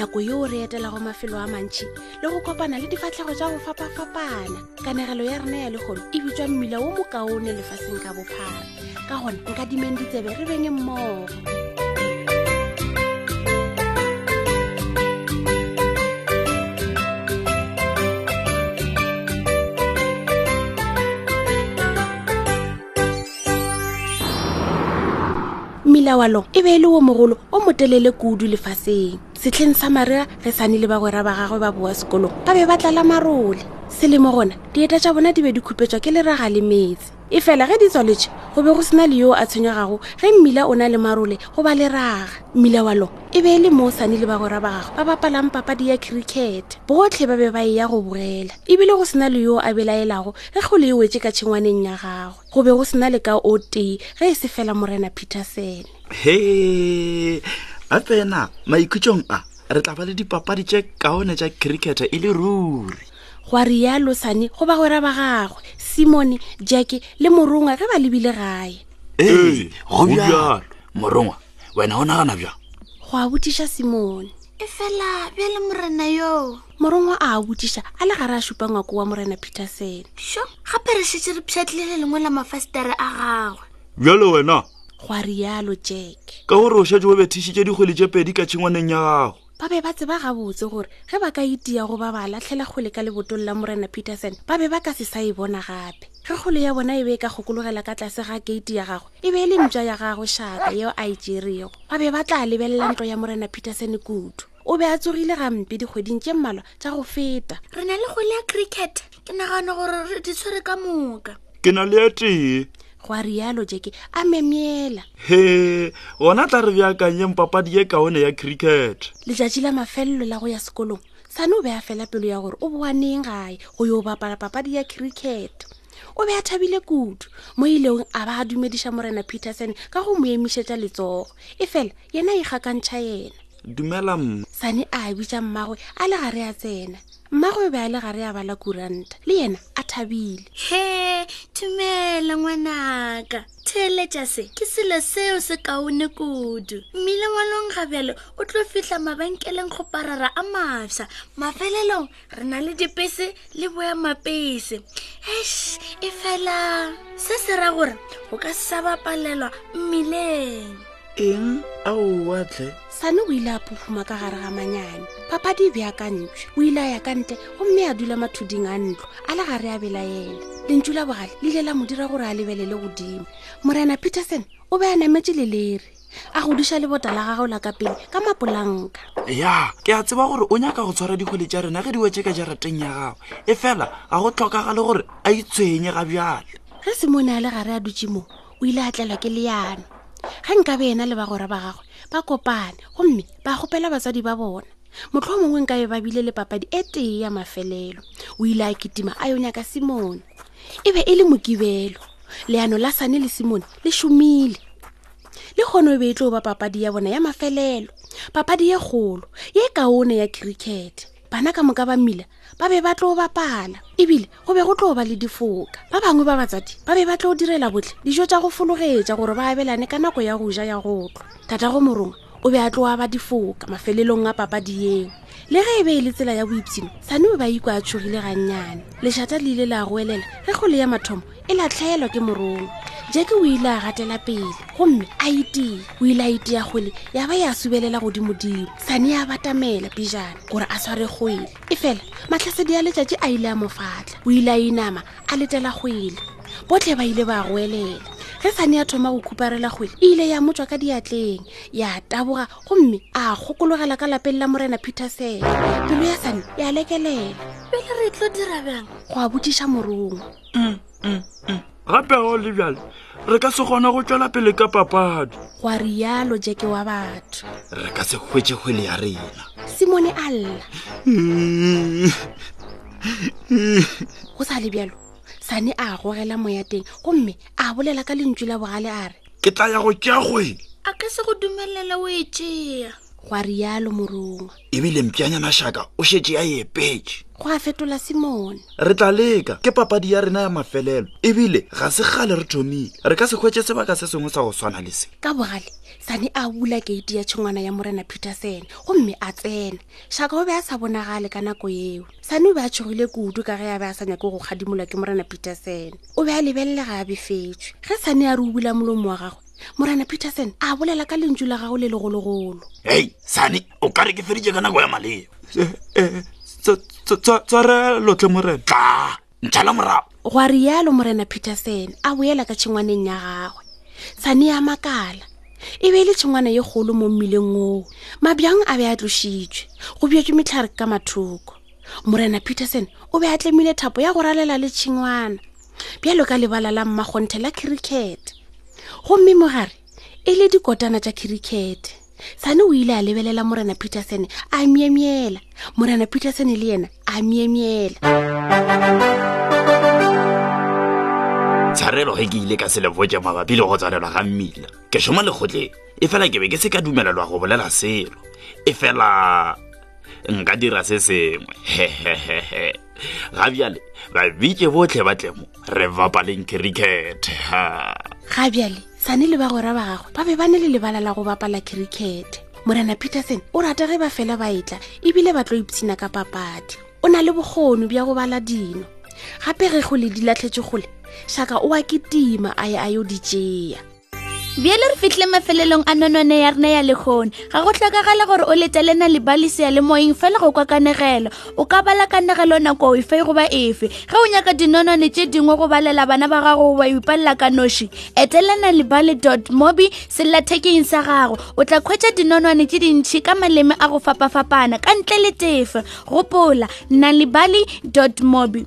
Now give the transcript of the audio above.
nako yeo re etelago mafelo a mantšhi le go kopana le difatlhego tša go fapafapana kanegelo ya rena ya legolo e bitswa mmila wo mokaone lefaseng ka bophara ka gona nka dimeng ditsebe re beng mmogo mmilawalong e be e le wo mogolo o motelele kudu lefaseng setlheng sa marega re sane le bagwera ba gagwe ba boa sekolong ba be ba tlala marole selemo gona dieta tša bona di be di khupetswa ke leraga le metse e fela ge di tswaletše go be go sena le yo a tshwenyagago ge mmila o na le marole go ba le raga mmila wa lo e be e le moo sane le bagwera ba gago ba bapalang papadi ya cricket botlhe ba be ba e ya go bogela ebile go sena le yo a belaelago ge go le e wetse ka tšhengwaneng ya gagwe go be go sena le ka o tee ge e se fela morena peterson he gapena maikhutšong a re tla ba le dipapadi tše kaone tša cricket e le ruri gwa rialo sane go bagwera ba gagwe simone jacke le morongwa ge ba lebile gae ee go bjalo morongwa wena o nagana bjang go a botiša simone e fela bjale morena yoo morongwa a a botiša a le gare a šupa ngwako wa morena peterson sho gape re šetse re pšhatlile le lengwe la mafasitere a gagwe bjale wena gwa rialo jack ka gore o šetse o bethišitše dikgwedi tše pedi ka tšhengwaneng ya gago ba be ba tseba gabotse gore ge ba ka itia go ba ba latlhela kgole ka lebotong la morena peterson ba be ba ka se sa e bona gape ge kgole ya bona e be e ka gokologela ka tlase ga keiti ya gagwe e be e le mpša ya gagwe šaka yeo a e tšerego ba be ba tla lebelela ntlo ya morena peterson kudu o be a tsogile gampe dikgweding tše mmalwa tša go feta re na le kgole ya cricket ke nagana gore re di tshwere ka moka ke na le ya tee gwa rialo jeke a memyela he gona tla re bjakanyeng papadi ye kaone ya cricket letšatši la mafelelo la go ya sekolong sane o be a fela pelo ya gore o boaneng gae go yo bapala papadi ya cricket o be a thabile kudu mo ileng a ba a dumediša morena peterson ka go mo emišetša letsogo e fela yena e kgakantšha yena dumela mma sane a bitša mmagwe a le gare a tsena mmago o be a le gare a bala kuranta le yena a thabile he thumela ngwanaka theeletša se ke selo seo se kaone kudu mme lengwalong ga bjalo o tlo fihla mabenkeleng go parara a mafsa mafelelong re na le dipese le boemapese esh e fela se se ra gore go ka sa bapalelwa mmileng eng a owa tle sane o ile a phuphuma ka gare ga manyane papadi e beakantšhwe o ile a ya ka ntle gomme a dula mathuding a ntlo a le gare a belaela lentšu la bogale le ile la mo dira gore a lebelele godimo morena peterson o be a nametše lelere a godiša lebota la gago la ka pele ka mapolanka ya ke a tseba gore o nyaka go tshwara dikgole tša rena ge di wetse ka jarateng ya gago e fela ga go tlhokagale gore a itshwenye ga bjale ge simone a le gare a dutše moo o ile a tlelwa ke leano ge nka be ena le bagora ba gagwe ba kopane gomme ba gopela batsadi ba bona motlho o mongwe nka be ba bile le papadi e tee ya mafelelo o ile a kitima a yo nyaka simone e be e le mokibelo leano la sane le simone le šomile le kgone o be e tlo ba papadi ya bona ya mafelelo papadi ye kgolo ye kaone ya cricket bana ka moka ba mmila ba be ba tlo bapala ebile go be go tlo ba le difoka ba bangwe ba batsadi ba be ba tlo direla botlhe dijo tša go fologetša gore ba abelane ka nako ya go ja ya go tlwa tatago morongwa o be a tloa ba difoka mafelelong a papadi eo le ge e be e le tsela ya boipshino sane o ba ikwa a tshogile gannyane lešata le ile la goelela ge kgole ya mathomo e latlhelwa ke morongwa jake o ile a gatela pele gomme a itia o ile a itia kgole ya ba ya subelela godimodimo sane ya batamela pejana gore a sware kgwele e fela matlhasedi ya letšatši a ile a mofatla o ile a inama a letela kgwele botlhe ba ile ba goelela ge sane ya thoma go khuparela kgwele e ile ya motswa ka diatleng ya taboga gomme a gokologela ka lapeng la morena peterson pelo ya sane ya lekelela pele re tlo dira bjang go a botšiša morongwa mm, mm, mm. gape go le bjale re ka se kgona go tšwela pele ka papadi gwa rialo jeke wa batho re ka se hwetse kgwele ya rena simone a lla go sa le bjalo sane a gogela moya teng gomme a bolela ka lentšu la bogale a re ke tla ya go tšea kgwele a ka se go dumelela o e tšea gwa rialo morongwa ebile mpjanyana šaka o šetše ya epetše go a fetola simone re tla leka ke papadi ya rena ya mafelelo ebile ga se gale re thomile re ka se hwetse sebaka se sengwe sa go swana le se ka bogale sane a bula keiti ya tšhengwana ya morena peterson gomme a tsena shaka o be a sa bonagale ka nako eo sane o be a tshogile kudu ka ge a be a sa nyake go kgadimola ke morena peterson o be a lebelele ga a befetswe ge sane a re o bula molomo wa gagwe morana peterson a bolela ka lentšu la gago le legologolo hei sane o ka re ke feditše ka nako ya maleo eh, eh, tswara lotle morena tla ntšha la morago go a rialo morena peterson a boela ka tšhengwaneng ya gagwe sane ya makala e be e le tšhengwana ye kgolo mo mmileng oo mabjang a be a tlošitšwe go bjetšwe metlhare ka mathoko morena peterson o be a tlemile thapo ya go ralela le tšhengwana bjalo ka lebala la mmakgonthe la khirikete gomme mogare e le dikotana tša khirikete sane o ile a lebelela morena peterson a myemyela morena peterson le yena a myemyela tshwarelo ge ke ile ka se le botse mabapi le go tswalelwa ga mmila ke šoma lekgotleng e fela ke be ke se ka dumelelwa go bolela selo e fela nka dira se sengwe hehehehe ga bjale ba bitse botlhe ba tlemo re bapaleng cricket ha ga bjale sane le bagora ba gagwe ba be ba ne le lebala la go bapala cricket morena peterson o rata ge ba fela ba etla ebile ba tlo ipshina ka papadi o na le bokgoni bja go bala dino gape ge go le di latlhetse gole shaka o a ketima a ye a yo di tšea bjale re fitlhile mafelelong a nonone ya rena ya lekgone ga go tlhokagala gore o letelena lebalise ya le moyeng fela go kwa kanegelo o ka bala kanegelo nako efe goba efe ge o nyaka dinonone tše dingwe go balela bana ba gago goba ipalela ka noši etelena lebale dot mobi sellathekeng sa gago o tla kgwetša dinonwane tše dintšhi ka maleme a go fapafapana ka ntle le tefe gopola nalebale dot mobi